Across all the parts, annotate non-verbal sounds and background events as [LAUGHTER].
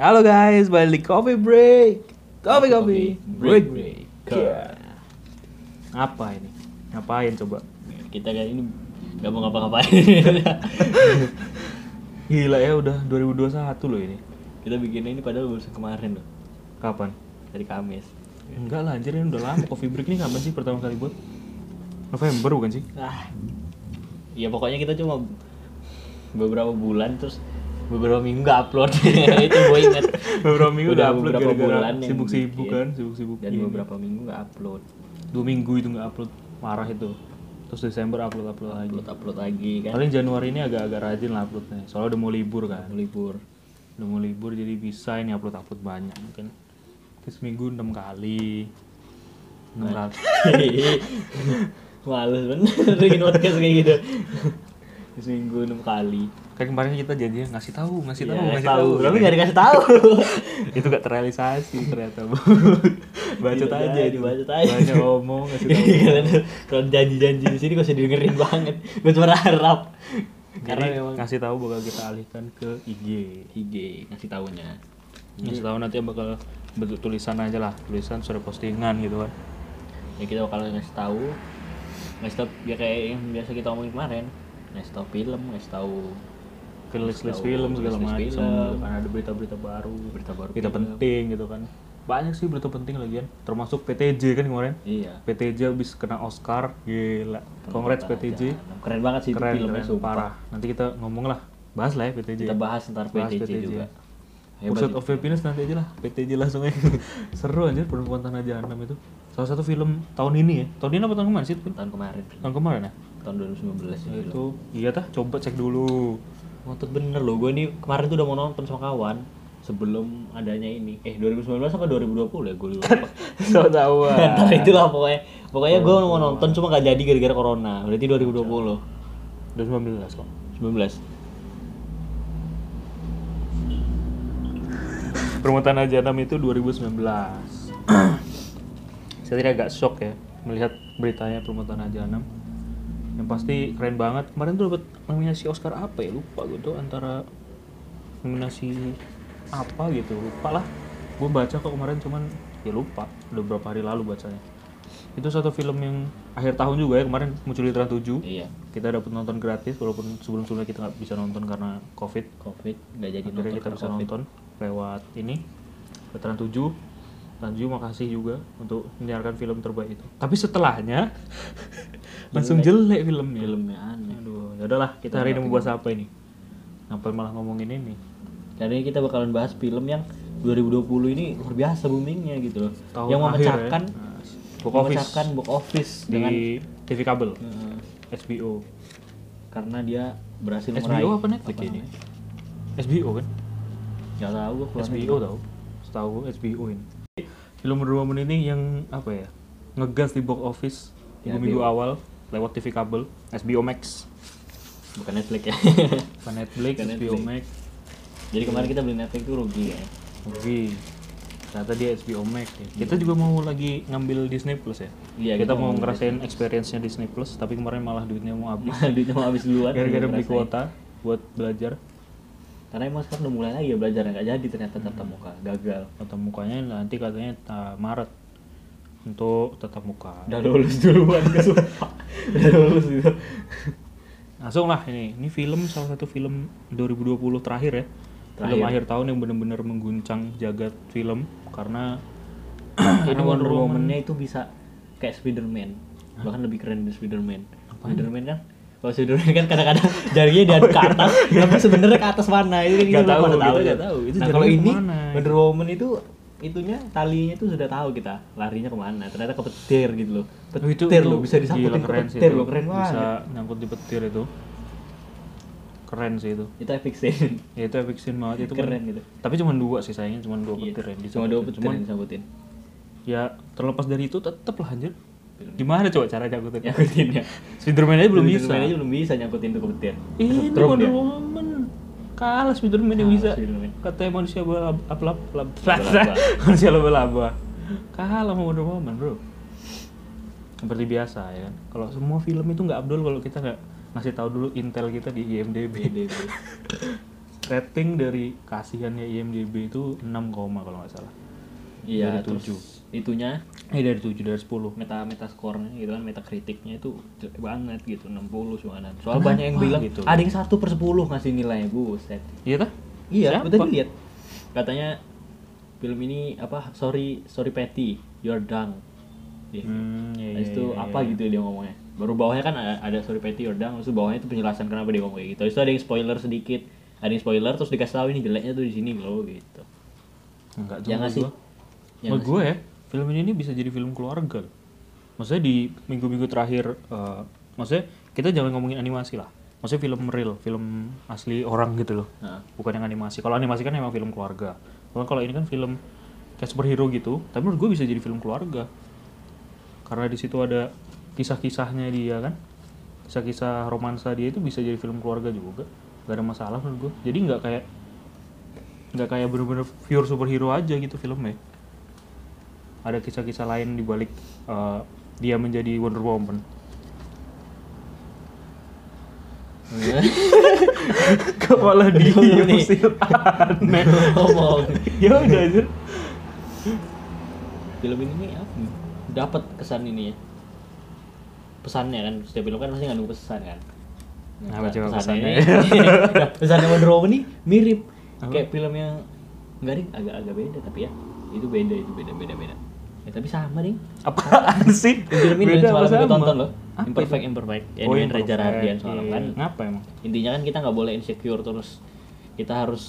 Halo guys, balik Coffee Break. Coffee Coffee Break. break. Yeah. Apa ini? Ngapain coba? Kita kali ini nggak mau ngapa-ngapain. [LAUGHS] Gila ya udah 2021 loh ini. kita bikin ini padahal baru kemarin loh, Kapan? dari Kamis. Enggak lah anjir ini udah lama Coffee Break ini kapan sih pertama kali buat? November bukan sih? Ah, ya pokoknya kita cuma beberapa bulan terus beberapa minggu nggak upload [LAUGHS] itu gue inget Beberapa minggu udah upload beberapa gara-gara bulan yang sibuk-sibuk kan, sibuk-sibuk. dan Iya. beberapa minggu nggak upload Dua minggu itu nggak upload, marah itu. Terus Desember upload upload lagi. upload upload lagi kan Paling Januari ini agak-agak rajin lah uploadnya. Soalnya udah mau libur kan. libur Udah mau libur jadi bisa ini upload upload banyak mungkin. Terus seminggu enam kali. Enam kali. [LAUGHS] males bener bikin podcast kayak gitu [LAUGHS] seminggu enam kali Kayak kemarin kita janji ngasih tahu, ngasih tahu, Iya, ngasih tahu tahu. tapi nggak dikasih tahu [LAUGHS] itu gak terrealisasi ternyata. [LAUGHS] Bacot Tidak aja itu. bacot aja. Banyak ngomong ngasih [LAUGHS] tahu. Kalian tuh kalau janji-janji di sini gak usah dengerin banget gue cuma harap karena Jadi memang ngasih tahu bakal kita alihkan ke IG. IG ngasih tahunya Ngasih tahu nanti bakal bentuk tulisan aja lah, tulisan surat postingan gitu kan. ya kita bakal ngasih tahu ngasih tahu ya kayak yang biasa kita omongin kemarin ngasih tahu film ngasih tahu Ke list-list Tahu film segala macam gitu kan ada berita-berita baru, Berita baru berita film. penting gitu kan. Banyak sih berita penting lagian, termasuk PTJ kan kemarin. iya PTJ habis kena Oscar, gila. Congrats PTJ. keren banget sih itu Keren, filmnya keren, parah. Nanti kita ngomong lah, bahas lah ya PTJ. kita bahas ntar Bahas PTJ, PTJ. juga Pursuit itu. of Happiness nanti aja lah, PTJ langsung aja. [LAUGHS] Seru anjir perempuan tanah jahanam itu. Salah satu film tahun ini ya. Tahun ini apa tahun kemarin sih? Tahun kemarin Tahun kemarin ya? Tahun 2019 Ya, itu itu iya tah coba cek dulu. ngotot bener loh gue nih kemarin tuh udah mau nonton sama kawan sebelum adanya ini eh 2019 apa 2020 ya gue lupa so tahu. [LAUGHS] Ntar itulah pokoknya pokoknya gue mau nonton cuma gak jadi gara-gara corona berarti 2020 2019 kok. 19 Perempuan tanah jahanam itu 2019. [COUGHS] Saya tadi agak shock ya melihat beritanya Perempuan tanah jahanam. Yang pasti keren banget. Kemarin tuh dapat nominasi Oscar apa ya? Lupa gue tuh antara nominasi apa gitu. Lupa lah. Gue baca kok kemarin cuman ya lupa. Udah beberapa hari lalu bacanya. Itu satu film yang akhir tahun juga ya kemarin muncul di Trans 7. iya Kita dapat nonton gratis walaupun sebelum-sebelumnya kita nggak bisa nonton karena Covid. covid gak jadi Akhirnya nonton kita bisa COVID. nonton lewat ini Veteran 7 Trans 7 makasih juga untuk menyiarkan film terbaik itu. Tapi setelahnya [LAUGHS] langsung jelek. filmnya. Filmnya aneh. Aduh ya udahlah kita hari ini mau bahas apa ini? Ngapain malah ngomongin ini? Kali ini kita bakalan bahas film yang 2020 ini luar biasa boomingnya gitu loh. Tahun yang akhir memecahkan ya. Nah, box office. memecahkan box office di dengan TV kabel. Eh, HBO karena dia berhasil HBO meraih apa Netflix apa ini? namanya? HBO kan? Gak tahu gue HBO tau setahu gue HBO ini film berdua menit ini yang apa ya ngegas di box office Ya, HBO. awal lewat TV kabel HBO Max. Bukan Netflix ya. Bukan Netflix, Bukan HBO Netflix. Max. Jadi kemarin kita beli Netflix itu rugi ya. Oke ternyata dia HBO Max ya. kita juga mau lagi ngambil Disney Plus ya. Iya, kita, kita mau ngerasain experience-nya Disney Plus tapi kemarin malah duitnya mau habis. [LAUGHS] Duitnya mau habis duluan gara-gara belum beli kuota buat belajar karena emang sekarang udah mulai lagi ya belajar nggak jadi ternyata tatap muka gagal. Tatap mukanya nanti katanya ta- Maret untuk tatap muka. Udah lulus duluan sumpah [LAUGHS] udah lulus gitu. Langsung lah ini. Ini film salah satu film 2020 terakhir ya. Film Terakhir. akhir tahun yang benar-benar mengguncang jagat film karena [CLEARS THROAT] ini Wonder Woman-nya itu bisa kayak Spider-Man. Bahkan lebih keren dari Spider-Man. Spider-Man kan kalau Spider-Man kan kadang-kadang [LAUGHS] jarinya diaduk ke atas [LAUGHS] tapi sebenarnya ke atas mana itu kan kita belum tahu, tahu nggak ya. tahu. Itu nah kalau ini ke mana? Wonder Woman itu itunya talinya tuh sudah tahu kita larinya ke mana ternyata ke petir gitu loh Oh, itu, petir itu loh bisa disangkutin ke petir itu. loh keren bisa banget nyangkut di petir itu keren sih itu itu epic scene ya itu epic scene banget itu Keren kan. gitu. tapi cuma dua sih sayangnya cuma dua Iya, petir yang cuma dua petir yang disangkutin ya terlepas dari itu tetep lah anjir gimana coba cara nyangkutin ya. Spiderman aja belum bisa. Spider-Man aja belum bisa nyangkutin tuh ke petir ini Wonder. Woman. Kalah Spiderman yang bisa. Katanya manusia laba laba. [LAUGHS] Manusia laba laba kalah sama Wonder Woman bro. Seperti biasa ya kan? Kalau semua film itu nggak abdul kalau kita nggak ngasih tahu dulu intel kita di IMDb. [LAUGHS] Rating dari kasihannya IMDb itu 6, kalau nggak salah. Iya, Dari terus tujuh. Itunya Eh dari 7 dari 10. meta meta skornya gitu kan meta kritiknya itu jelek banget gitu 60 cumanan soal banyak yang bilang gitu? ada yang satu per 10 ngasih nilainya buset Iya tah? iya Siapa? betul lihat katanya film ini apa sorry sorry Patty you're done Iya. Hmm, iya, iya, itu iya, apa gitu dia ngomongnya baru bawahnya kan ada, ada sorry Patty you're done terus bawahnya itu penjelasan kenapa dia ngomong kayak gitu itu ada yang spoiler sedikit ada yang spoiler terus dikasih tahu ini jeleknya tuh di sini loh gitu Enggak yang ngasih gua. yang gue ya, film ini bisa jadi film keluarga. Maksudnya di minggu-minggu terakhir, eh, maksudnya kita jangan ngomongin animasi lah. Maksudnya film real, film asli orang gitu loh. Nah. Bukan yang animasi. Kalau animasi kan emang film keluarga. Kalau kalau ini kan film kayak superhero gitu, tapi menurut gue bisa jadi film keluarga. Karena di situ ada kisah-kisahnya dia kan. Kisah-kisah romansa dia itu bisa jadi film keluarga juga. Gak ada masalah menurut gue. Jadi nggak kayak nggak kayak bener-bener pure superhero aja gitu filmnya ada kisah-kisah lain di balik uh, dia menjadi Wonder Woman. Kok malah diem sih aneh. ngomong. Ya udah aja. film ini apa dapat kesan ini ya? Pesannya kan setiap film kan pasti ngandung pesan kan? Nah, Apa coba pesannya. pesannya? ini- [LAUGHS] Nah, pesannya Wonder Woman nih mirip. Kayak film yang enggak ding agak agak beda tapi ya itu beda itu beda beda beda ya tapi sama ding Apaan sih? film ini Beda semalam sama? tonton loh Apa imperfect itu? imperfect ya Oh, dengan Reza Imperfect. Rahardian semalam Iya. kan Ngapa emang? intinya kan kita nggak boleh insecure terus kita harus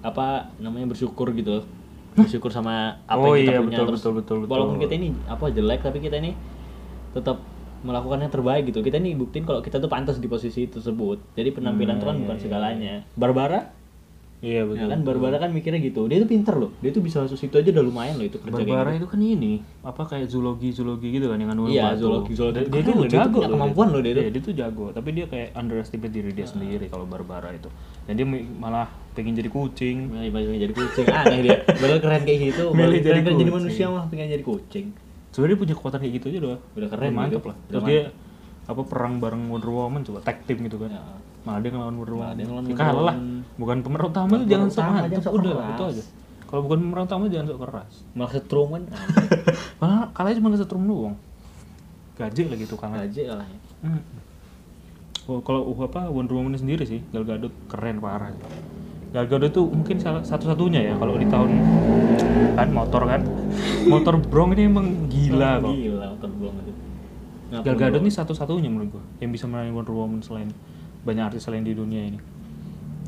apa namanya bersyukur gitu bersyukur sama [LAUGHS] apa Oh yang kita iya, punya betul, terus betul, betul, betul. walaupun kita ini apa jelek tapi kita ini tetap melakukan yang terbaik gitu kita ini buktiin kalau kita tuh pantas di posisi tersebut jadi penampilan itu kan bukan segalanya Barbara Iya ya betul. kan Barbara kan mikirnya gitu dia tuh pinter loh dia tuh bisa masuk situ aja udah lumayan loh itu kerja Barbara gitu. itu kan ini apa kayak zoologi zoologi gitu kan yang anu Iya, batu. zoologi, zoologi. Dia, dia tuh loh, dia tuh jago punya kemampuan loh dia tuh. Iya, dia tuh jago, tapi dia kayak underestimate diri dia sendiri kalau Barbara itu. Dan dia malah pengen jadi kucing. Milih pengen jadi kucing aneh dia padahal keren kayak gitu [LAUGHS] Milih Padahal jadi keren, jadi manusia mah pengen jadi kucing Sebenarnya dia punya kekuatan kayak gitu aja doang. Udah keren mantap gitu. lah. Udah Terus dia apa perang bareng Wonder Woman coba tag team gitu kan. Ya. Malah dia ngelawan Wonder dia ngelawan Ya kalah lah. Bukan pemeran utama tuh jangan sok sok udah keras. itu aja. Kalau bukan pemeran utama jangan sok keras. malah setrum kan [LAUGHS] Malah kalahnya cuma kesetrum doang. Gaji lagi tuh kalah. aja kalahnya Hmm. Oh, kalau uh, apa Wonder Woman ini sendiri sih Gal Gadot keren parah. Gal Gadot tuh mungkin salah satu-satunya ya kalau di tahun kan motor kan. Motor Bronx ini emang gila kok. gila nonton belum itu Gal Gadot ini satu-satunya menurut gua yang bisa meranin Wonder Woman selain banyak artis lain di dunia ini.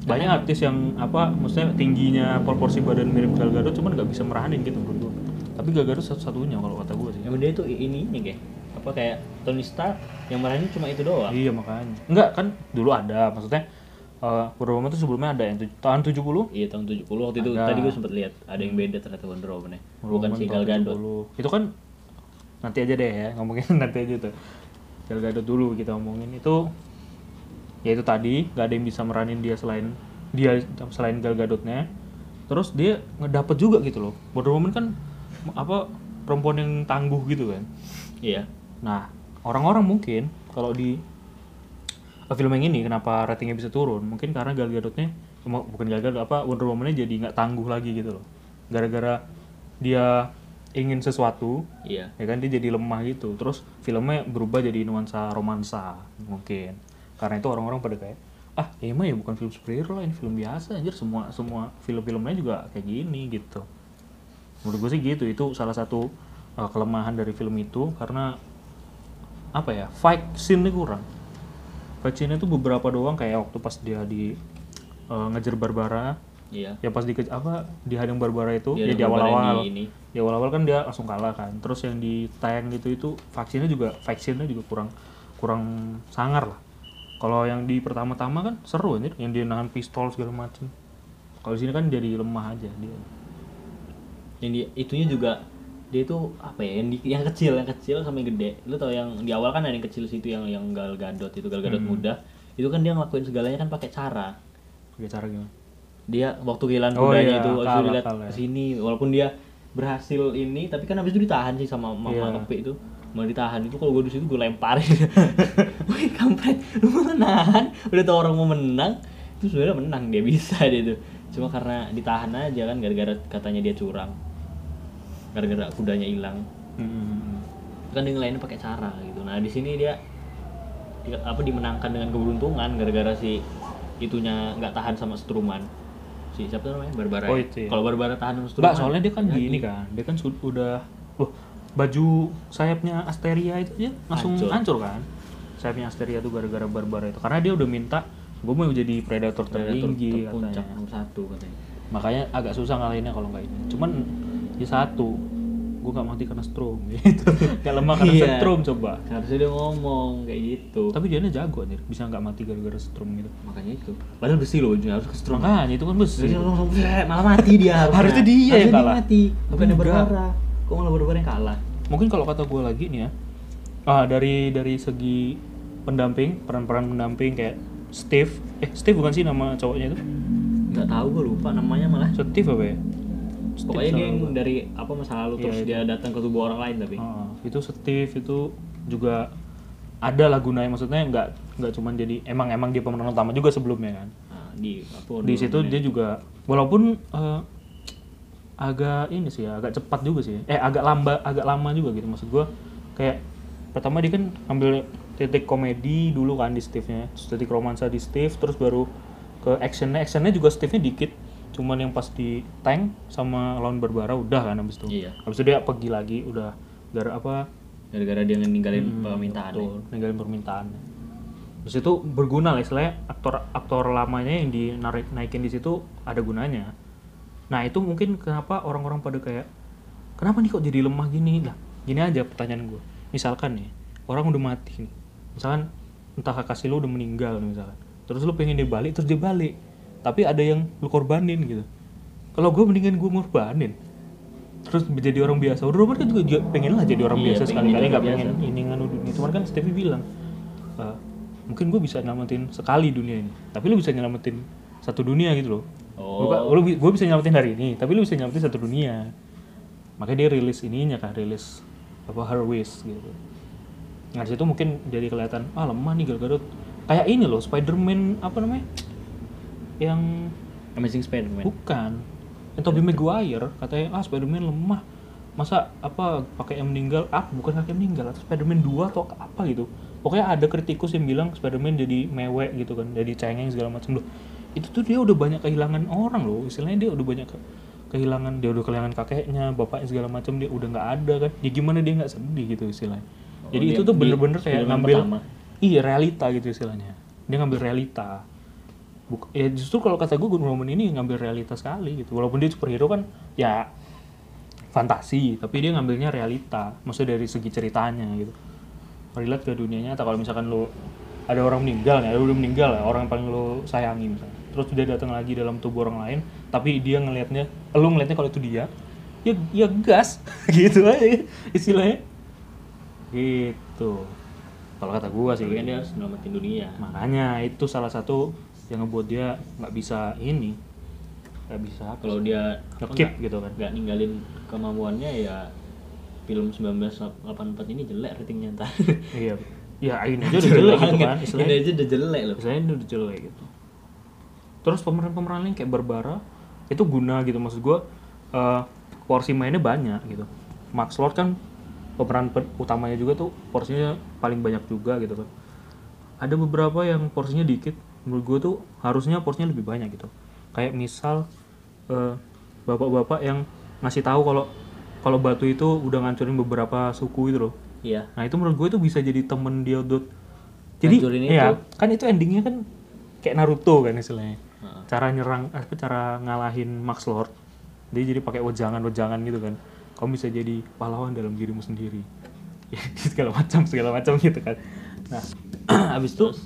Banyak artis yang apa maksudnya tingginya proporsi badan mirip Gal Gadot cuman nggak bisa meranin gitu menurut gua. Tapi Gal Gadot satu-satunya kalau kata gua sih. emang dia tuh ininya kayak apa kayak Tony Stark yang marahin cuma itu doang Iya makanya. Enggak kan dulu ada maksudnya eh Wonder Woman tuh sebelumnya ada yang tahun 70 iya tahun 70 waktu itu Ada. tadi gue sempet lihat ada yang beda ternyata Wonder Woman Wonder bukan si Gal Gadot 70. Itu kan nanti aja deh ya ngomongin [LAUGHS] nanti aja tuh. Gal Gadot dulu kita ngomongin itu ya itu tadi nggak ada yang bisa meranin dia selain dia selain Gal Gadotnya. Terus dia ngedapet juga gitu loh. Wonder Woman kan apa perempuan yang tangguh gitu kan. iya Nah, orang-orang mungkin kalau di eh, film yang ini kenapa ratingnya bisa turun? Mungkin karena Gal Gadotnya em- bukan Gal Gadot apa Wonder Woman-nya jadi nggak tangguh lagi gitu loh. Gara-gara dia ingin sesuatu, iya ya kan dia jadi lemah gitu. Terus filmnya berubah jadi nuansa romansa mungkin. Karena itu orang-orang pada kayak ah ya emang ya bukan film superhero lah ini film biasa anjir. Semua semua film-filmnya juga kayak gini gitu. Menurut gue sih gitu. Itu salah satu uh, kelemahan dari film itu karena apa ya fight scene-nya kurang. Fight scene itu beberapa doang kayak waktu pas dia di uh, ngejar Barbara. Iya. Ya pas di apa di hadang Barbara itu Dia ya di awal-awal. di ini. di awal-awal kan dia langsung kalah kan. Terus yang di tayang gitu itu vaksinnya juga vaksinnya juga kurang kurang sangar lah kalau yang di pertama-tama kan seru anjir yang dia nahan pistol segala macem. Kalau di sini kan jadi lemah aja dia. Yang di itunya juga dia itu apa ya yang, di, yang kecil yang kecil sampai gede. Lu tau yang di awal kan ada yang kecil situ yang yang Gal Gadot itu Gal Gadot muda. Itu kan dia ngelakuin segalanya kan pakai cara. Pakai cara gimana? Dia waktu kehilangan Oh iya, itu kalah, dilihat kalah. ke sini walaupun dia berhasil ini tapi kan habis itu ditahan sih sama mama Iya. kepe itu mau ditahan itu kalau gue di situ gue lemparin [LAUGHS] woi kampret lu mau nahan udah tau orang mau menang itu sebenarnya menang dia bisa [LAUGHS] dia tuh cuma karena ditahan aja kan gara-gara katanya dia curang gara-gara kudanya hilang Hmm. kan dia ngelainin pakai cara gitu nah di sini dia di- apa dimenangkan dengan keberuntungan gara-gara si itunya nggak tahan sama Struman si siapa namanya Barbara Oh, ya? itu ya. kalau Barbara tahan sama Struman Enggak, soalnya dia kan jadi. gini kan. Dia kan sud- udah loh, baju sayapnya Asteria itu aja langsung Hancur. hancur, kan. Sayapnya Asteria tuh gara-gara Barbara itu. Karena dia udah minta gue mau jadi predator Predator tertinggi terpuncak katanya. satu katanya Makanya agak susah ngalahinnya kalau nggak ini. Cuman ya satu, gue gak mati karena strom [LAUGHS] gitu. Gak lemah karena Iya. strom coba. harusnya dia ngomong kayak gitu Tapi dia jago anjir, bisa nggak mati gara-gara strom gitu. makanya itu padahal besi loh ujungnya harus ke Struman Makanya itu kan besi. Harusnya langsung malah mati dia [LAUGHS] harusnya. Harusnya dia yang kalah. mati bukannya Enggak. Barbara kok malah Barbara yang kalah mungkin kalau kata gue lagi nih ya ah dari dari segi pendamping peran-peran pendamping kayak Steve eh Steve bukan sih nama cowoknya itu? Nggak tahu gue lupa namanya malah. Steve apa ya? Steve pokoknya dia yang dari apa masa lalu Iya, terus itu. dia datang ke tubuh orang lain tapi. Ah, itu Steve itu juga ada lah gunanya. Maksudnya nggak nggak cuman jadi emang emang dia pemeran utama juga sebelumnya kan. Nah, di apa di situ dia juga walaupun eh, agak ini sih ya, agak cepat juga sih. Eh agak lamba agak lama juga gitu maksud gua. Kayak pertama dia kan ambil titik komedi dulu kan di Steve-nya. Terus titik romansa di Steve terus baru ke actionnya. Actionnya juga Steve-nya dikit. Cuman yang pas di tank sama lawan Barbara udah kan habis itu. Iya. habis itu dia pergi lagi udah gara apa? Gara-gara dia ninggalin Hmm, permintaan betul, ninggalin permintaannya terus itu berguna lah istilahnya. Aktor aktor lamanya yang dinarik naikin di situ ada gunanya nah itu mungkin kenapa orang-orang pada kayak kenapa nih kok jadi lemah gini? Lah gini aja pertanyaan gue misalkan nih orang udah mati nih. Misalkan entah kekasih lu udah meninggal nih misalkan. Terus lu pengen dia balik terus dia balik. Tapi ada yang lu korbanin gitu. Kalau gue mendingan gue ngorbanin. Terus jadi orang biasa. Udah Robert kan juga, juga pengen lah jadi orang Iya, biasa sekali-kali nggak pengen ini nganu dunia. Cuman kan Stevie bilang "Eh, mungkin gue bisa nyelamatin sekali dunia ini. Tapi lu bisa nyelamatin satu dunia gitu loh Oh. Gua- lu, gue bisa nyelamatin hari ini tapi lu bisa nyelamatin satu dunia makanya dia rilis ininya kan rilis apa her wish gitu nah situ mungkin jadi kelihatan ah lemah nih Gal Gadot kayak ini loh Spider-Man apa namanya yang Amazing Spider-Man Bukan. Yang Tobey Maguire katanya ah Spider-Man lemah. Masa apa pakai yang meninggal? Ah, bukan kakek meninggal atau Spider-Man 2 atau apa gitu. Pokoknya ada kritikus yang bilang Spider-Man jadi mewek gitu kan, jadi cengeng segala macam loh. Itu tuh dia udah banyak kehilangan orang loh. Istilahnya dia udah banyak ke- kehilangan dia udah kehilangan kakeknya, bapaknya segala macam dia udah nggak ada kan. Ya gimana dia nggak sedih gitu istilahnya. Oh, Jadi dia- itu tuh bener-bener kayak ngambil pertama. iya realita gitu istilahnya. Dia ngambil realita. Buk- ya justru kalau kata gue Wonder Woman ini ngambil realita sekali gitu walaupun dia superhero kan ya fantasi tapi dia ngambilnya realita maksudnya dari segi ceritanya gitu relate ke dunianya atau kalau misalkan lo ada orang meninggal ya udah meninggal ya orang yang paling lo sayangi misalnya terus dia datang lagi dalam tubuh orang lain tapi dia ngelihatnya lo ngelihatnya kalau itu dia ya ya gas [LAUGHS] gitu aja istilahnya. Gitu. Kalau kata gua sih. Kan dia harus nyelamatin dunia. Makanya itu salah satu yang ngebuat dia nggak bisa ini nggak bisa kalau dia nggak- gitu kan. nggak ninggalin kemampuannya ya film 1984 ini jelek ratingnya ntar. Iya. Ya ini aja [LAUGHS] udah jelek gitu kan ini istilahnya aja udah jelek loh. Istilahnya ini udah jelek gitu terus pemeran-pemeran lain kayak Barbara itu guna gitu. Maksud gua eh, porsi mainnya banyak gitu. Max Lord kan pemeran pe- utamanya juga tuh porsinya paling banyak juga gitu kan. Ada beberapa yang porsinya dikit menurut gue tuh harusnya porsinya lebih banyak gitu. Kayak misal eh, bapak-bapak yang ngasih tahu kalau kalau batu itu udah ngancurin beberapa suku itu loh. Iya. Nah itu menurut gue itu bisa jadi temen dia dot jadi Ngancurin ya itu. kan itu endingnya kan kayak Naruto kan istilahnya Heeh. cara nyerang apa cara ngalahin Max Lord dia jadi pakai wejangan-wejangan gitu kan. Kamu bisa jadi pahlawan dalam dirimu sendiri. Ya, [LAUGHS] segala macam segala macam gitu kan. Nah [CLEARS THROAT] habis itu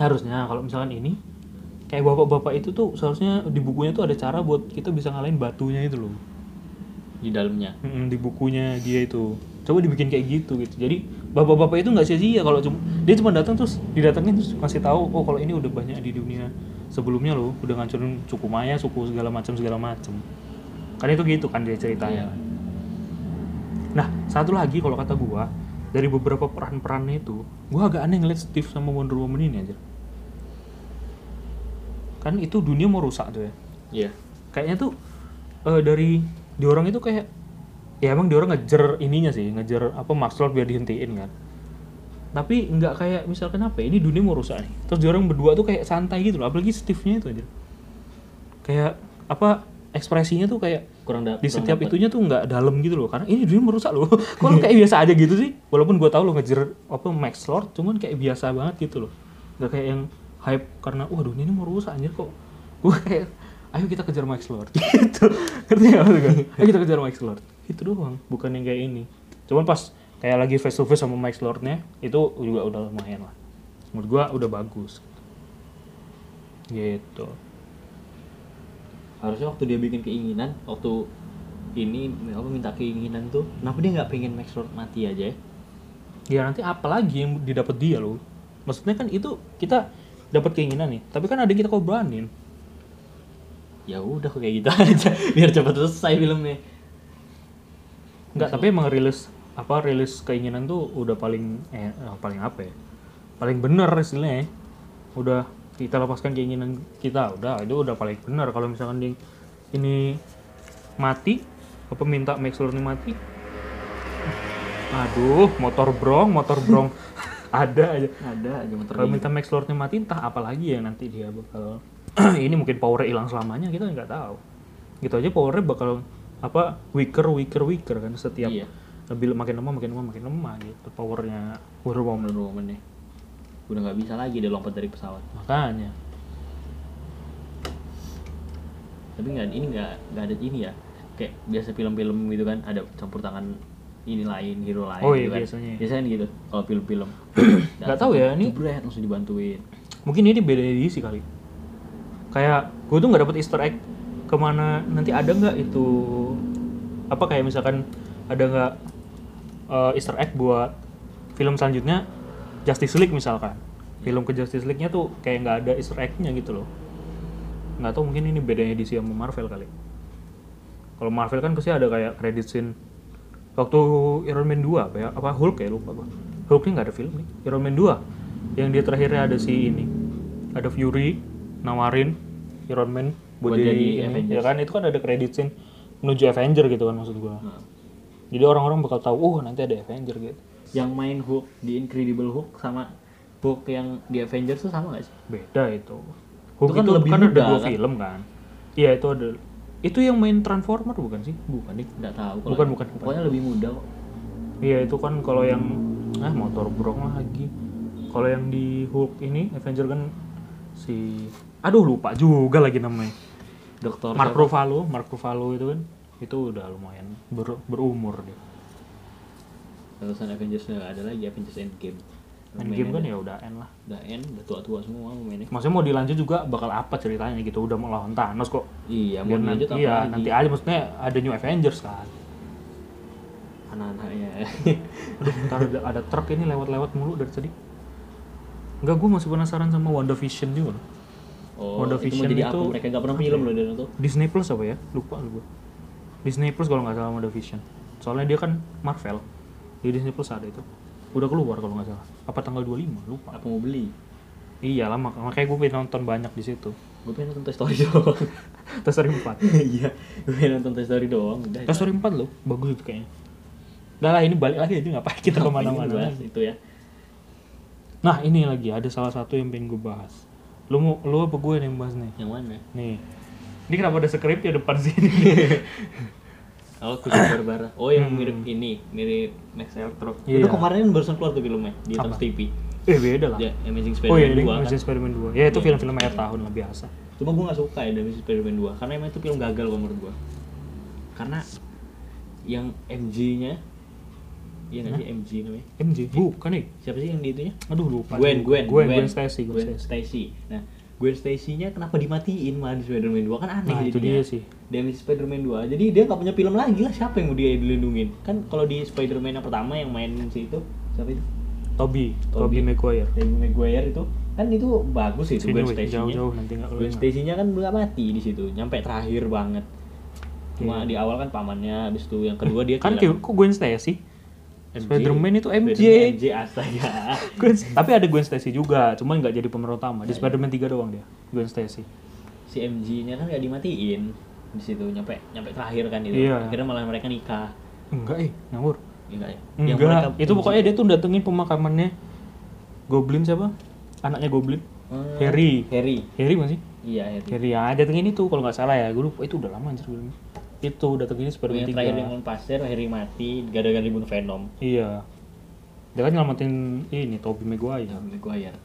harusnya kalau misalkan ini kayak bapak-bapak itu tuh seharusnya di bukunya tuh ada cara buat kita bisa ngalahin batunya itu loh. Di dalamnya? Mm, di bukunya dia itu. Coba dibikin kayak gitu gitu. Jadi bapak-bapak itu nggak sia-sia kalau cuma dia cuma datang terus didatengin terus kasih tahu oh kalau ini udah banyak di dunia sebelumnya loh udah ngancurin suku Maya suku segala macam segala macam. Kan itu gitu kan dia ceritanya. Iya. nah satu lagi kalau kata gua dari beberapa peran-perannya itu gua agak aneh ngeliat Steve sama Wonder Woman ini aja. Kan itu dunia mau rusak tuh ya. Iya. kayaknya tuh eh, dari di orang itu kayak ya emang di orang ngejar ininya sih ngejar apa Max Lord biar dihentiin kan tapi nggak kayak misalkan apa ya, ini dunia mau rusak nih. Terus di orang berdua tuh kayak santai gitu loh apalagi Steve-nya itu aja. Kayak apa ekspresinya tuh kayak Kurang da- di setiap dapet. itunya tuh nggak dalam gitu loh. Karena ini dunia merusak loh. [LAUGHS] Kok lu kayak biasa aja gitu sih? Walaupun gua tahu lo ngejar apa Max Lord cuman kayak biasa banget gitu loh. Nggak kayak yang hype karena wah dunia ini mau rusak anjir kok. [LAUGHS] Gua kayak ayo kita kejar Max Lord. [LAUGHS] Gitu. Ngerti nggak maksud ayo kita kejar Max Lord. Itu doang. Bukan yang kayak ini. Cuman pas kayak lagi face to face sama Max Lordnya itu juga udah lumayan lah. Menurut gua udah bagus. Gitu. Harusnya waktu dia bikin keinginan waktu ini apa minta keinginan tuh kenapa dia nggak pengen Max Lord mati aja ya? Ya nanti apa lagi yang didapat dia loh maksudnya kan itu kita dapat keinginan nih tapi kan ada yang kita korbanin. Ya udah kok kayak gitu [LAUGHS] aja biar cepat selesai filmnya. Enggak, tapi emang rilis apa rilis keinginan tuh udah paling eh eh, paling apa ya paling bener istilahnya ya. udah kita lepaskan keinginan kita udah itu udah paling bener kalau misalkan dia ini mati apa minta Max Lord ini mati aduh motor brong motor brong [LAUGHS] ada aja ada aja motor Kalau minta Max Lordnya mati entah apa lagi yang nanti dia bakal [CLEARS THROAT] ini mungkin powernya hilang selamanya kita nggak tahu. Gitu aja powernya bakal apa weaker weaker weaker kan setiap Iya. Lebih makin lama makin lama makin lemah gitu powernya. Wonder Woman Wonder Woman nih. Udah nggak bisa lagi dia lompat dari pesawat. Makanya. Tapi nggak ini nggak nggak ada ini ya. Kayak biasa film-film gitu kan ada campur tangan ini lain hero lain Oh iya, gitu kan. biasanya. biasanya kan gitu kalau film-film. [COUGHS] Nggak tahu ya, ini- jebret langsung dibantuin. Mungkin ini beda edisi kali. Kayak gue tuh nggak dapet Easter egg ke mana nanti ada nggak itu apa kayak misalkan ada nggak eh, Easter egg buat film selanjutnya Justice League misalkan. Film ke Justice League-nya tuh kayak nggak ada Easter egg-nya gitu loh. Nggak tahu mungkin ini bedanya edisi sama Marvel kali. Kalau Marvel kan pasti ada kayak credit scene. Waktu Iron Man 2 apa ya? Apa Hulk ya? Lupa gua. Hulk ini nggak ada film nih. Iron Man 2 yang dia terakhirnya ada si ini. Ada Fury nawarin Iron Man buat, Buat jadi, jadi ini. Avengers. ya kan? Itu kan ada credit scene menuju Avenger gitu kan maksud gua. Nah, jadi orang-orang bakal tahu oh nanti ada Avenger gitu. Yang main Hulk di Incredible Hulk sama Hulk yang di Avengers tuh sama gak sih? Beda itu. Hulk kan itu lebih kan muda, ada dua kan? film kan? Iya itu ada. Itu yang main Transformer bukan sih? Bukan nih nggak tahu Bukan, bukan, bukan. pokoknya lebih muda kok. Iya itu kan kalau yang ah motor brong lagi. Kalau yang di Hulk ini Avenger kan si aduh lupa juga lagi namanya. dokter Mark Ruffalo, Mark Ruffalo itu kan itu udah lumayan ber- berumur dia. terusan Avengers nggak ada lagi Avengers Endgame Endgame kan ya udah end lah. udah end udah tua-tua semua mainnya Maksudnya mau dilanjut juga bakal apa ceritanya gitu udah mau lawan Thanos kok. iya mau Biar nanti, lanjut apa iya, lagi nanti aja maksudnya ada New Avengers kan. anak-anaknya Aduh, ntar ada, ada truk ini lewat-lewat mulu dari tadi. Enggak, gue masih penasaran sama WandaVision juga. loh. oh Wonder itu mau Vision jadi itu- apa mereka nggak pernah film loh dari itu Disney Plus apa ya? Lupa gue. Disney Plus kalau nggak salah WandaVision. Soalnya dia kan Marvel. Di Disney Plus ada itu. Udah keluar kalau nggak salah. Apa tanggal 25? Lupa. apa mau beli Iya lah, mak- makanya gue pengen nonton banyak di situ. gue pengen nonton Toy Story [LAUGHS] doang Toy Story 4. iya gue pengen nonton Toy Story doang udah Toy Story 4 loh, bagus itu kayaknya. Udah lah ini balik lagi aja ngapain kita ke mana-mana itu ya Nah ini lagi ada salah satu yang pengen gue bahas. Lu mau lu apa gue nih yang bahas nih? yang mana Nih. Ini kenapa ada skripnya depan sini? [LAUGHS] Oh, Kucing Barbara. Oh, yang mirip ini, mirip Max Electro. Hmm. Iya. Itu kemarin barusan keluar tuh filmnya di? Trans TV. eh beda lah. Ya, Amazing Oh iya, Spider-Man ini 2 kan. Amazing Spider-Man 2. Ya itu film-film akhir tahun lah biasa. Cuma gue gak suka ya Amazing Spider-Man 2 karena emang itu film gagal kalau menurut gue. Karena yang MJ-nya Iya nggak sih MJ namanya? MJ. Bukan nih. Siapa sih yang di itunya? Aduh lupa. Gwen, juga. Gwen, Gwen, Gwen Stacy, Gwen Gwen. Stacy. Nah, Gwen Stacy-nya kenapa dimatiin malah di Spider-Man 2 kan aneh Nah, itu dia sih. Amazing Spider-Man 2. Jadi dia nggak punya film lagi lah siapa yang mau dia dilindungin? Kan kalau di Spider-Man yang pertama yang main si itu siapa itu? Toby, Tobey. Toby Maguire. Tobey Maguire itu kan itu bagus Sini Gwen Stacy-nya. jauh-jauh nanti nggak Gwen. Stacy-nya kan nggak mati di situ, nyampe terakhir banget. Cuma Iya. di awal kan pamannya, habis itu yang kedua dia Kan kok Gwen Stacy? MJ. Spider-Man itu MJ. Spider-Man MJ astaga. [LAUGHS] Gwen, tapi ada Gwen Stacy juga, cuman nggak jadi pemeran utama. Di Spider-Man 3 doang dia, Gwen Stacy. si MG-nya kan nggak dimatiin di situ nyampe nyampe terakhir kan itu. Iya. akhirnya malah mereka nikah. Enggak eh ngawur. Enggak ya? Enggak itu pokoknya dia tuh datengin pemakamannya Goblin siapa? Anaknya Goblin. Hmm, Harry. Harry. Harry masih iya Harry. Harry ya datengin itu kalau nggak salah ya. Gue lupa itu udah lama anjir filmnya itu datengin Spider-Man yang 3 terakhir yang pasir Harry mati gara-gara dibunuh Venom. Iya. Dia kan nyelamatin ini Tobey Maguire. Ya Maguire.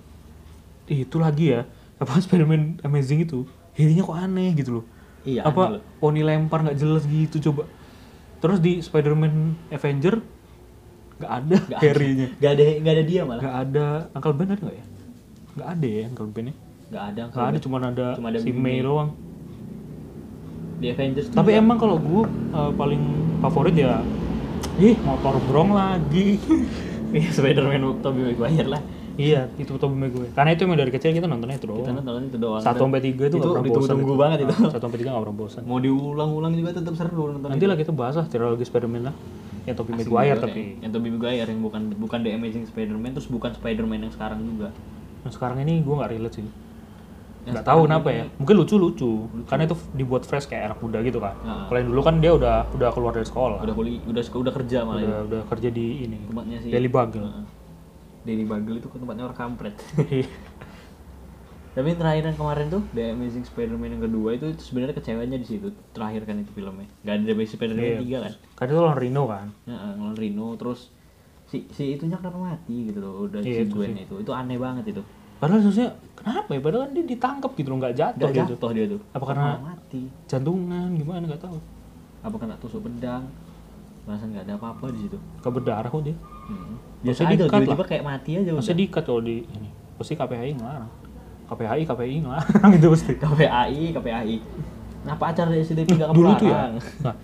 Ih, itu lagi ya apa Spider-Man Amazing itu Harry-nya kok aneh gitu loh. Iya apa poni lempar nggak jelas gitu coba. Terus di Spider-Man Avenger nggak ada. Harry-nya [LAUGHS] nggak ada nggak ada dia malah. Nggak ada. Uncle Ben ada nggak ya? Nggak ada ya Uncle Ben-nya nggak ada nggak ada cuma ada Cuma ada si. May doang di Avengers tapi juga. emang kalau gue uh, paling favorit ya ih motor brong lagi. [LAUGHS] Iya Spider-Man Tobey Maguire lah. Iya itu Tobey Maguire. Karena itu emang dari kecil kita nontonnya itu doang. Kita nonton itu doang. Satu sampai tiga itu nggak pernah bosan ditunggu-tunggu banget itu. Satu sampai tiga nggak pernah bosan. Mau diulang-ulang juga tetap seru nonton nanti lah kita bahas lah trilogi Spider-Man lah. Yang Tobey Maguire tapi. yang Tobey Maguire yang bukan bukan The Amazing Spider-Man terus bukan Spider-Man yang sekarang juga. Yang sekarang ini gue nggak relate sih nggak tahu kenapa ya. mungkin lucu lucu. Karena itu dibuat fresh kayak anak muda gitu kan Heeh. kalau yang dulu kan dia udah udah keluar dari sekolah. Udah kuliah udah udah kerja malah udah, udah kerja di ini tempatnya sih. Daily Bugle Heeh. Daily Bugle itu tempatnya orang kampret. [LAUGHS] Tapi terakhir yang kemarin tuh The Amazing Spider-Man yang kedua itu, itu sebenarnya kecewanya di situ terakhir kan itu filmnya. Nggak ada The Amazing Spider-Man yang tiga kan? Kan itu lawan Rino kan? Ya ngelawan Rino terus si si itunya kenapa mati gitu loh udah Iya, si itu. Itu aneh banget itu padahal seharusnya kenapa ya? Padahal kan dia ditangkap gitu loh nggak jatuh nggak gitu jatuh dia tuh. Apa karena- Malah mati. jantungan gimana? Nggak tahu. Apa kena tusuk pedang? Perasaan nggak ada apa-apa di situ. Gak berdarah kok dia. Hmm. Biasa aja di-cut tiba-tiba kayak mati aja Maksudnya diikat kalau di ini? Pasti KPI ngelarang. KPI KPI ngelarang itu pasti. KPAI KPAI kenapa acara SDP nggak dulu tuh ya? nah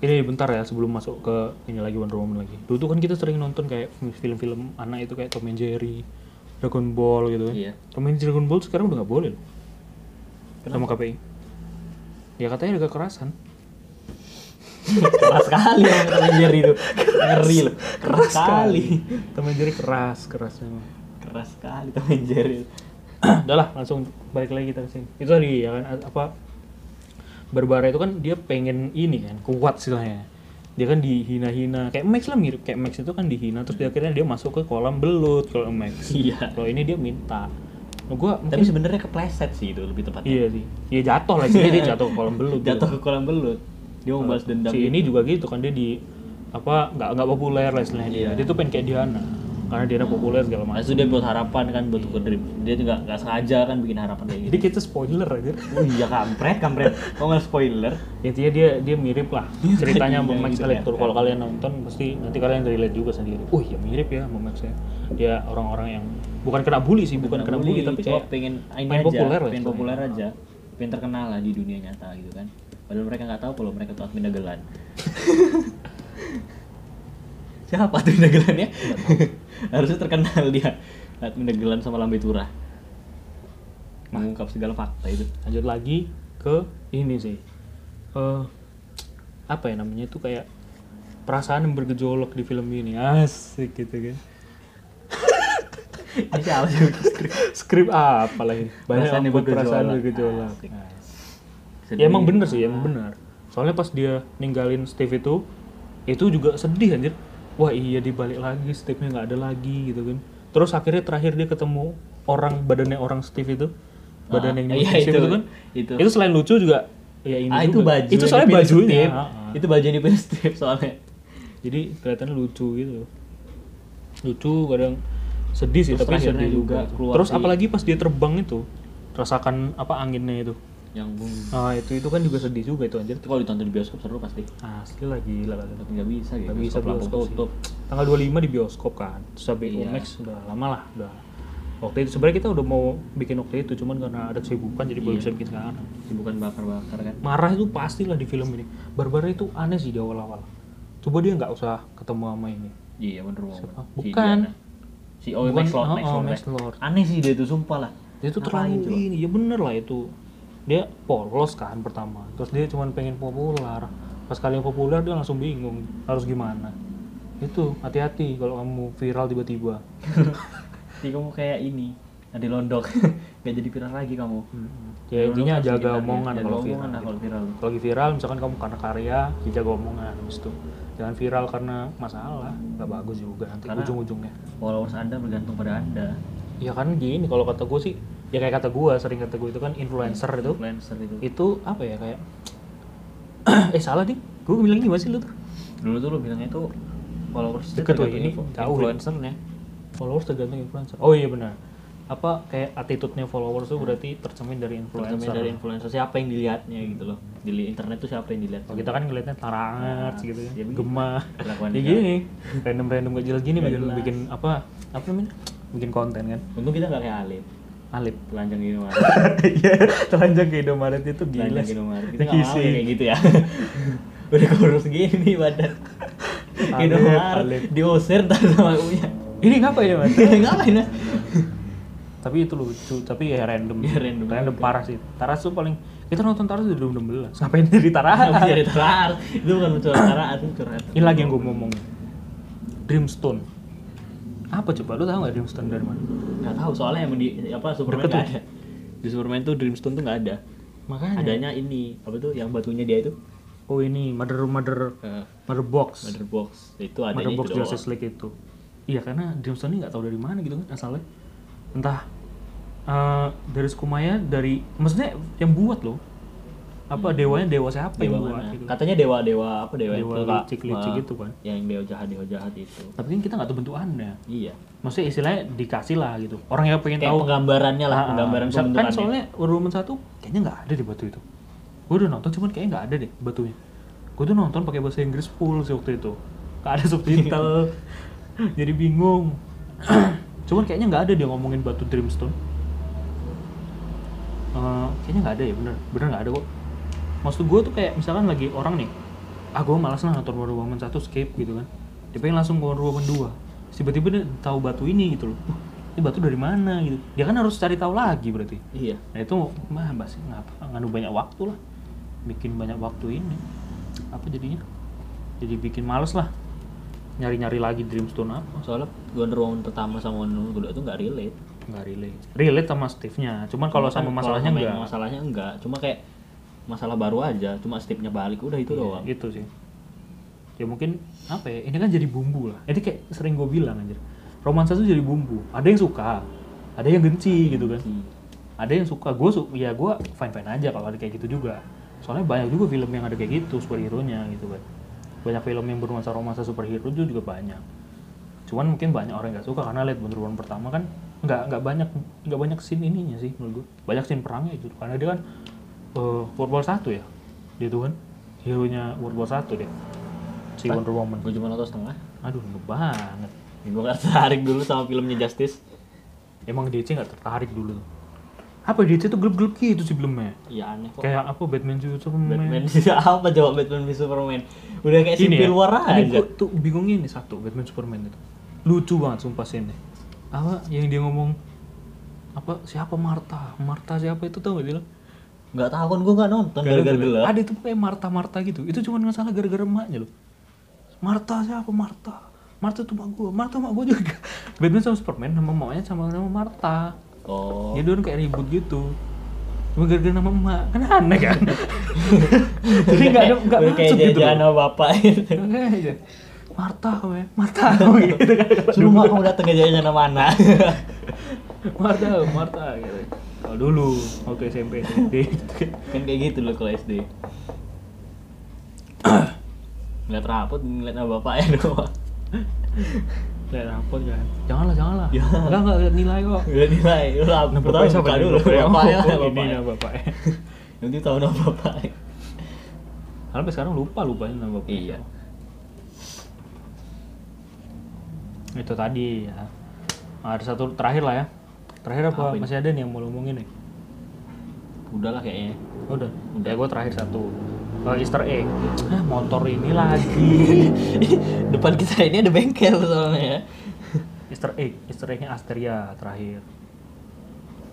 ini bentar ya sebelum masuk ke ini lagi Wonder Woman lagi. Dulu tuh kan kita sering nonton kayak film-film anak itu kayak Tom and Jerry Dragon Ball gitu kan. Iya. Tom Jerry Dragon Ball sekarang udah nggak boleh loh. Sama KPI ya katanya ada kekerasan. Keras sekali yang Tom Jerry itu. Ngeri loh. Keras sekali. Tom and Jerry keras keras memang. Keras sekali Tom Jerry. [CLEARS THROAT] Udah lah langsung balik lagi kita ke sini. Itu tadi ya kan apa Barbara itu kan dia pengen ini kan kuat istilahnya dia kan dihina-hina. Kayak Max lah mirip kayak Max itu kan dihina terus dia akhirnya dia masuk ke kolam belut kalau Max. Iya. Kalau ini dia minta. Nah, gua tapi mungkin sebenarnya kepleset sih itu lebih tepatnya. Iya sih. Iya jatuh lah istilahnya dia jatuh ke kolam belut jatuh ke kolam belut. Dia mau balas dendam si ini juga gitu kan dia di apa nggak nggak populer lah istilahnya. Dia dia tuh pengen kayak Diana karena Diana populer segala macam. Itu dia buat harapan kan buat tuker dream dia juga nggak sengaja kan bikin harapan kayak gitu. jadi kita spoiler aja. Oh iya kampret kampret. Kok nggak spoiler? Intinya dia dia mirip lah ceritanya sama Iya, Max gitu Elector ya. kalau kalian nonton pasti nanti kalian relate juga sendiri. Oh iya mirip ya sama Max ya. Dia orang-orang yang bukan kena bully sih bukan kena bully tapi cuma kayak pengen pengen aja populer lah pengen populer aja. Pengen terkenal lah di dunia nyata gitu kan. Padahal mereka nggak tahu kalau mereka tuh admin dagelan [LAUGHS] siapa tuh dagelannya? [LAUGHS] Harusnya terkenal dia. Admin dagelan sama lambe turah. Mengungkap segala fakta itu. Lanjut lagi ke ini sih. Eh apa ya namanya itu kayak perasaan yang bergejolak di film ini. Asik gitu kan. [LAUGHS] Ini siapa sih? Skrip? skrip apa lagi? Banyak Perasaan yang perasaan bergejolak. Nah, ya emang bener sih emang bener. Soalnya pas dia ninggalin Steve itu itu juga sedih anjir wah iya dibalik lagi Steve-nya nggak ada lagi gitu kan terus akhirnya terakhir dia ketemu orang badannya orang Steve itu badan Ah, yang iya, itu. itu kan Itu. itu selain lucu juga ya ini ah itu juga. baju itu soalnya bajunya Steve. Ah, ah. itu baju yang dipilih Steve soalnya jadi kelihatannya lucu gitu lucu kadang sedih sih Terus tapi sedih juga juga keluar terus apalagi pas dia terbang itu rasakan apa anginnya itu yang bung nah itu itu kan juga sedih juga itu anjir itu kalau ditonton di bioskop seru pasti asli lagi lah tapi nggak bisa gitu Gak bisa bioskop sih. tutup Tanggal 25 di bioskop kan. Terus sampai Iya. Max udah lama lah, udah. Waktu itu sebenarnya kita udah mau bikin waktu itu, cuman karena ada kesibukan jadi belum Iya. bisa bikin sekarang. bukan bakar-bakar kan Marah itu pastilah di film ini. Barbara itu aneh sih di awal-awal. Coba dia nggak usah ketemu sama ini. iya bener banget? Si Bukan. Diana. si oh Bukan, Max Lord Max Lord, Max. Lord. aneh sih dia tuh sumpah lah Dia tuh Ngapain terlalu ini, ya bener lah itu. Dia polos kan pertama. Terus dia cuman pengen populer. Pas kalian populer dia langsung bingung harus gimana. Itu hati-hati kalau kamu viral tiba-tiba. [LAUGHS] Jadi kamu kayak ini ada londok [LAUGHS] nggak jadi viral lagi kamu ya intinya jaga omongan Jaga kalau omongan viral kalau viral kalau lagi viral misalkan kamu karena karya ya jaga omongan habis itu jangan viral karena masalah nggak bagus juga nanti ujung-ujungnya followers anda bergantung pada anda ya kan gini kalau kata gue sih ya kayak kata gue sering kata gue itu kan influencer itu. Influencer itu. Itu apa ya kayak [CLEARS THROAT] eh salah nih gue bilang ini masih lu tuh? Dulu tuh lu bilangnya itu followers Deket, tergantung Ini influ- jauh, ya. followers tergantung influencer. Oh iya benar. Apa kayak attitude-nya followers tuh berarti tercermin dari influencer. dari influencer. Siapa yang dilihatnya gitu loh. Di internet tuh siapa yang dilihat? Kalau kita kan ngeliatnya tarangat Nah, gitu ya. begitu. gemah. [LAUGHS] Ya gini random random gak jelas gini bikin bikin apa apa namanya? Bikin konten kan. Untung kita nggak kayak Alip Alip telanjang mah [LAUGHS] iya telanjang ke Indomaret itu gila telanjang mah kita nggak mau kayak gitu ya. [LAUGHS] Udah kurus gini badan. Indomaret diusir sama punya [LAUGHS] ini ngapa ya mas? Ngapain ya tapi itu lucu tapi ya random. Ya, random random parah sih. Taras tuh paling kita nonton Taras dari 2016 ngapain dari Taras? Jadi terar itu bukan curhat itu curhat. Ini lagi yang gue ngomong. Dreamstone apa coba? Lu tahu nggak Dreamstone dari mana? Nggak tahu soalnya yang di apa Superman nggak tuh. ada. Di Superman tuh Dreamstone tuh nggak ada. Makanya. Adanya ini apa tuh yang batunya dia itu? Oh ini mother mother eh, mother box. Mother Box. Itu adanya mother box itu. Justice League itu. Iya karena Dreamstone ini nggak tahu dari mana gitu kan asalnya. Entah eh, dari Sukumaya dari maksudnya yang buat loh apa dewanya dewa siapa dewa yang buat gitu? Katanya dewa dewa apa dewa, Dewa itu Kak. licik-licik Wah, gitu kan. yang dewa jahat dewa jahat itu. Tapi kan kita nggak tahu bentukannya. Iya. Maksudnya istilahnya dikasih lah gitu. Orang yang pengen kayak tahu. penggambarannya lah Ah, penggambaran misal- kan soalnya Wonder 1 kayaknya nggak ada di batu itu. Gue udah nonton cuman kayaknya nggak ada deh batunya. Gue tuh nonton pakai bahasa Inggris full sih waktu itu. Nggak ada subtitle. [LAUGHS] Jadi bingung. [CLEARS THROAT] Cuman kayaknya nggak ada dia ngomongin batu Dreamstone. Eh, kayaknya nggak ada ya bener. Bener nggak ada kok maksud gue tuh kayak misalkan lagi orang nih ah gue malas lah nonton Wonder Woman 1 skip gitu kan. Dia pengen langsung ke Wonder Woman 2 tiba-tiba dia tahu batu ini gitu loh. "Wah, ini batu dari mana? gitu. Dia kan harus cari tahu lagi berarti. Iya. Nah itu mah bahas ngapa nganu banyak waktu lah. Bikin banyak waktu ini. Apa jadinya? Jadi bikin males lah. Nyari-nyari lagi Dreamstone apa. Soalnya Wonder Woman pertama sama Wonder Woman kedua itu nggak relate. Nggak relate. Relate sama Steve-nya. Cuman kalau sama masalahnya enggak masalahnya enggak cuma kayak masalah baru aja cuma stepnya balik udah itu doang. itu sih. Ya mungkin apa ya ini kan jadi bumbu lah. Ini kayak sering gue bilang anjir. Romansa tuh jadi bumbu. Ada yang suka ada yang benci gitu kan. Ada yang suka. Gue su ya gue fine fine aja kalau ada kayak gitu juga. Soalnya banyak juga film yang ada kayak gitu superhero nya gitu kan. Banyak film yang bernuansa romansa superhero itu juga banyak. Cuman mungkin banyak orang nggak suka karena lihat Woman pertama kan nggak nggak banyak nggak banyak scene ininya sih menurut gue banyak scene perangnya itu. Karena dia kan uh, World War satu ya? Dia tuh kan? Hero nya World War satu dia. Si? Wonder Woman. Gue cuma nonton setengah. Aduh nggak banget. Gue gak tertarik dulu sama filmnya Justice. Emang DC nggak tertarik dulu? Tuh apa DC tuh gelap-gelap gitu sih filmnya? Iya aneh kok. Kayak apa Batman juga Superman? Batman [LAUGHS] apa coba Batman v Superman? Udah kayak Ini Civil ya, War ini aja. gua tuh bingungnya ini satu Batman Superman itu. Lucu banget sumpah scene apa yang dia ngomong? Apa siapa Marta Marta siapa itu tau gak dia nggak tahu kan gue nggak nonton. Gara-gara gelap. ada itu kayak Marta Marta gitu. Itu cuma nggak salah gara-gara emaknya loh. Marta siapa? Marta Marta tuh mak gue Marta mak gue juga. [LAUGHS] Batman sama Superman sama mamanya sama nama Marta oh. Jadi orang kayak ribut gitu. Cuma gara-gara nama emak. Kan aneh kan? [LAUGHS] Jadi nggak ada nggak kayak masuk gitu loh. sama bapak [LAUGHS] itu Kayak aja. Marta we, Marta gitu kan. Suruh mak kamu datang ke jajan sama mana Marta, Marta gitu. Kalau dulu waktu SMP SD kan. kayak gitu loh kalau SD ngeliat rapot ngeliat sama bapaknya [LAUGHS] doang Lihat rapot kan. Janganlah, janganlah. Ya. Enggak, enggak lihat nilai kok. udah nilai lu lah Nah, bapaknya nih? dulu Bapaknya. bapaknya lah bapaknya nanti tahu nama bapaknya Sampai sekarang lupa lupain nama bapaknya. iya Itu tadi ya. Ada satu terakhir lah ya. Terakhir apa? Apa? Masih ada nih yang mau lu omongin nih? udahlah kayaknya Udah. Ya gue terakhir satu. Eh, Easter egg. Ah, motor ini lagi. [LAUGHS] depan kita ini ada bengkel soalnya ya Easter egg, Easter eggnya Asteria terakhir.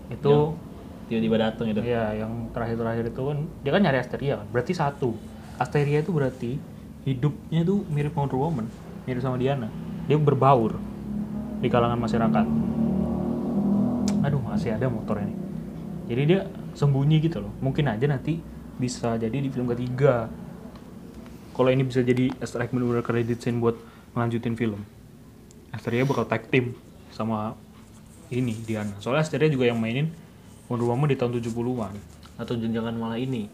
Itu tiba-tiba datang itu Iya, yang terakhir-terakhir itu kan dia kan nyari Asteria kan. Berarti satu. Asteria itu berarti hidupnya tuh mirip Wonder Woman, mirip sama Diana. Dia berbaur di kalangan masyarakat. Aduh, masih ada motor ini. jadi dia sembunyi gitu loh. Mungkin aja nanti bisa jadi di film ketiga. Kalau ini bisa jadi Easter egg bener-bener credit scene buat ngelanjutin film. Asteria bakal tag team sama ini Diana. Soalnya Asteria juga yang mainin Wonder Woman di tahun 70-an atau jangan malah ini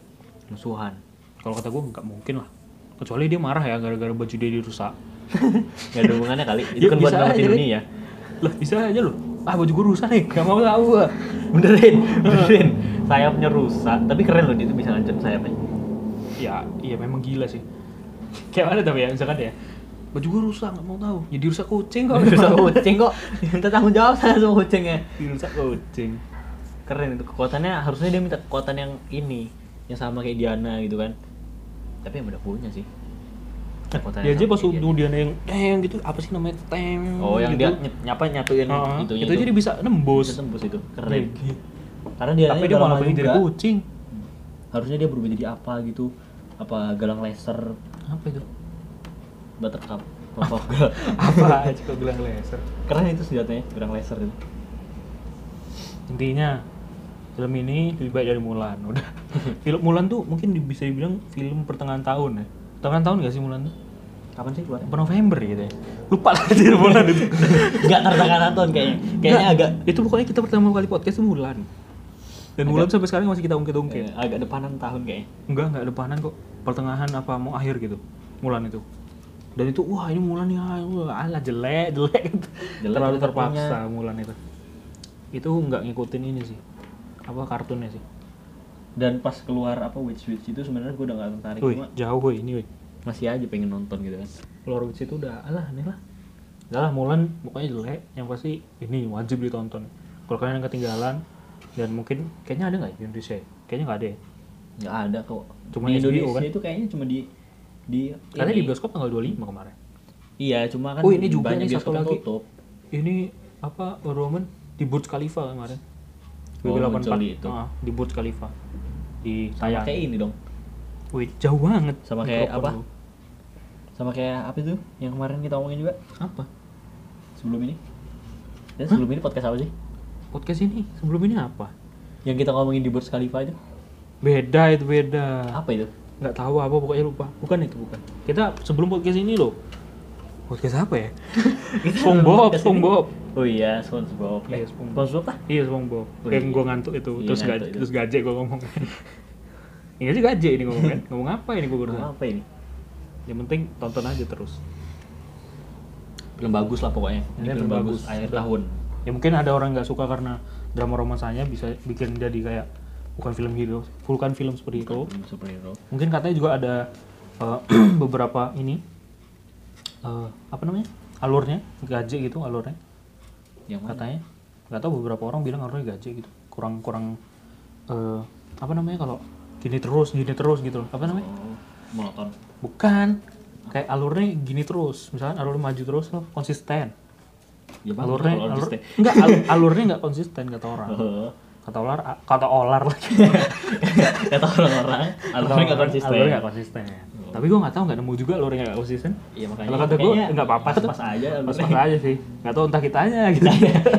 musuhan. Kalau kata gue nggak mungkin lah. Kecuali dia marah ya gara-gara baju dia dirusak. [LAUGHS] Nggak ada hubungannya kali. Itu Ya, kan buat nyelamatin dunia ya. Lah bisa aja loh ah baju gue rusak nih. Gak mau tahu gua. Benerin [LAUGHS] benerin. Sayapnya rusak. Tapi keren loh dia tuh bisa ngancem sayapnya. Ya iya memang gila sih. Kayak mana tapi ya misalkan ya. Baju gue rusak nggak mau tahu. Jadi rusak kucing kok. [LAUGHS] Rusak kucing kok. Minta tanggung jawab saya sama kucingnya. Dirusak kucing. Keren itu. Kekuatannya harusnya dia minta kekuatan yang ini. Yang sama kayak Diana gitu kan. Tapi yang udah punya sih Yang aja pas udah dia yang teng gitu. Apa sih namanya? Teng Oh, yang gitu. dia nyapa nyatuin Heeh, itunya itu jadi bisa nembus. Bisa tembus itu keren. Iya. karena dia tapi dia malah pengen jadi kucing. Harusnya dia berubah jadi apa gitu. Apa galang laser. Apa itu? Buttercup. Apa apa? [LAUGHS] Aja kok gelang laser? Keren itu senjatanya galang laser itu. Intinya film ini lebih baik dari Mulan. [LAUGHS] Udah. Film Mulan tuh mungkin bisa dibilang film pertengahan tahun ya. Pertengahan tahun gak sih Mulan tuh kapan sih keluar? November gitu ya? Lupa lah dari Mulan itu. [LAUGHS] Nggak tertekan nonton kayaknya. Kayaknya agak itu pokoknya kita pertama kali podcast itu Mulan. Dan Mulan sampai sekarang masih kita ungkit-ungkit. Eh, agak depanan tahun kayaknya. Enggak enggak depanan kok. Pertengahan apa mau akhir gitu Mulan itu. Dan itu wah ini Mulan ya wah, alah jelek jelek. Jelek [LAUGHS] terlalu terpaksa Mulan itu. Itu nggak ngikutin ini sih. Apa kartunnya sih. Dan pas keluar apa Witch Witch itu sebenarnya gue udah nggak tertarik. Wih, cuma jauh woi ini woi masih aja pengen nonton gitu kan keluar Witch itu udah alah aneh lah Udah lah Mulan pokoknya jelek yang pasti ini wajib ditonton kalau kalian yang ketinggalan dan mungkin kayaknya ada nggak di Indonesia ya? kayaknya nggak ada ya nggak ada kok Cuma di HBO Indonesia kan? itu kayaknya cuma di di karena ini. di bioskop tanggal 25 kemarin iya cuma kan Oh, ini juga banyak nih, bioskop satu yang lagi. tutup ini apa Woman di Burj Khalifa kemarin Oh, WB84 muncul di itu. Ah, di Burj Khalifa di sama tayang kayak ini dong wih jauh banget Sama kayak apa? lu. Sama kayak apa itu yang kemarin kita omongin juga? Apa? Sebelum ini. Dan sebelum ini podcast apa sih? Podcast ini? Sebelum ini apa? Yang kita ngomongin di Burj Khalifa itu. Beda itu beda. Apa itu? Nggak tahu apa pokoknya lupa. Bukan itu bukan. Kita sebelum podcast ini loh. Podcast apa ya? [LAUGHS] SpongeBob ini. SpongeBob. Oh iya SpongeBob. Iya, eh, SpongeBob. SpongeBob ah iya SpongeBob. Oh, yang iya. gue ngantuk itu Iya, terus gaje itu. terus gaje gue ngomong. [LAUGHS] Iya sih gaje ini ngomong kan. Ngomong apa ini gue Ngomong apa ini yang penting tonton aja terus. Film bagus lah pokoknya. Ini Ini film film bagus bagus. akhir tahun. Ya mungkin ada orang nggak suka karena drama romansanya bisa bikin jadi kayak bukan film hero bukan film seperti itu. Film superhero mungkin katanya juga ada eh, [CLEARS THROAT] beberapa ini eh, apa namanya? Alurnya gaje gitu alurnya. Yang mana? Katanya. Nggak tahu beberapa orang bilang alurnya gaje gitu. Kurang kurang eh, apa namanya kalau gini terus gini terus gitu apa namanya? Oh, monoton bukan. Kayak alurnya gini terus. Misalnya alurnya maju terus loh konsisten. Ya alurnya alur, konsisten. enggak al- [LAUGHS] alurnya nggak konsisten kata orang. Oh. kata olar kata olar lagi. [LAUGHS] Kata orang-orang alurnya nggak konsisten. alurnya nggak konsisten. Tapi gue nggak tahu nggak nemu juga alurnya nggak konsisten. Iya makanya kalau kata gue nggak apa-apa tuh pas aja pas alurnya. aja sih. Nggak tahu entah kitanya gitu.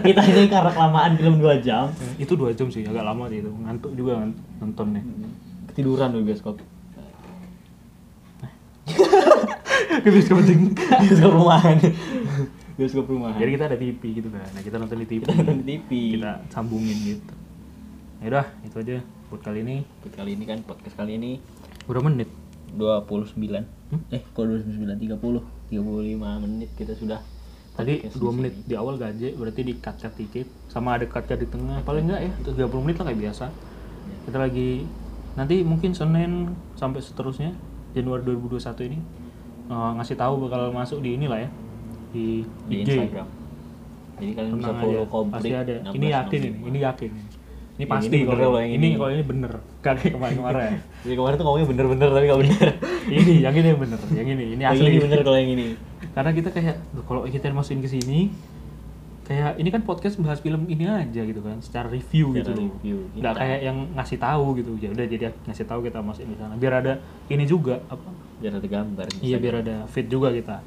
Kita ini karena kelamaan film 2 jam. Itu dua jam sih agak lama sih itu. Ngantuk juga kan nontonnya. Ketiduran di bioskop [LAUGHS] di bioskop penting bioskop rumahan. Bioskop rumahan. Jadi kita ada TV gitu kan nah kita nonton di TV kita nonton di TV kita sambungin gitu. Ya udah itu aja buat kali ini. Buat kali ini kan podcast kali ini. Berapa menit? 29 eh kok 29 30 35 menit kita sudah tadi podcast dua di menit sini. di awal gaje berarti di cut cut dikit. Sama ada cut cut di tengah. Paling enggak ya terus 30 menit lah kayak biasa. Kita lagi nanti mungkin Senin sampai seterusnya Januari 2021 ini eh, ngasih tahu bakal masuk di inilah ya di, di IG. Instagram. Jadi kalian bisa Tenang follow aja, komplit pasti ada. 16, ini yakin 65. ini ini yakin ini. Yang pasti ini kalau yang ini ini. kalau ini bener. Gak kayak kemarin kemarin [LAUGHS] jadi kemarin tuh ngomongnya bener-bener tapi gak bener. [LAUGHS] Ini yang ini yang bener yang ini ini yang asli. ini bener kalau yang ini. Karena kita kayak "Duh, kalau kita masukin ke sini kayak ini kan podcast bahas film ini aja gitu kan secara review Secara gitu loh. review, nggak kita. kayak yang ngasih tahu gitu. Ya udah jadi ngasih tahu kita masukin di sana biar ada ini juga apa? Biar ada gambar di iya biar ada fit juga kita.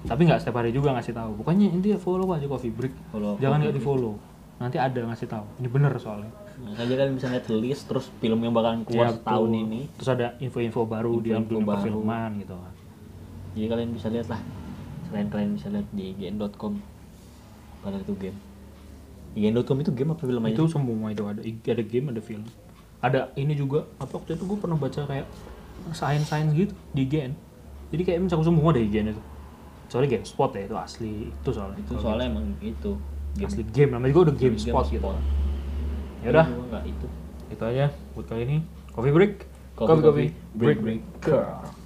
Tapi nggak setiap hari juga ngasih tahu. Pokoknya intinya follow aja coffee break. Follow jangan nggak di follow nanti ada ngasih tahu. Ini bener soalnya. Makanya kalian bisa lihat list terus film yang bakalan keluar Ya, tahun ini. Terus ada info-info baru di dalam Info-info dunia baru. perfilman gitu. Jadi kalian bisa lihat lah. Selain kalian bisa lihat di ign.com. Padahal itu game. ign.com itu game apa film aja? Itu semua itu ada ada game, ada film. Ada ini juga apa waktu itu gue pernah baca kayak science-science gitu di IGN. Jadi kayak mencakup semua deh IGN itu. Soalnya game spot ya itu asli itu soalnya. itu soalnya emang itu game asli game namanya juga udah game, Game spot, gitu. Ya udah, itu itu aja buat kali ini. Coffee break. Coffee, coffee, coffee, break, break. break.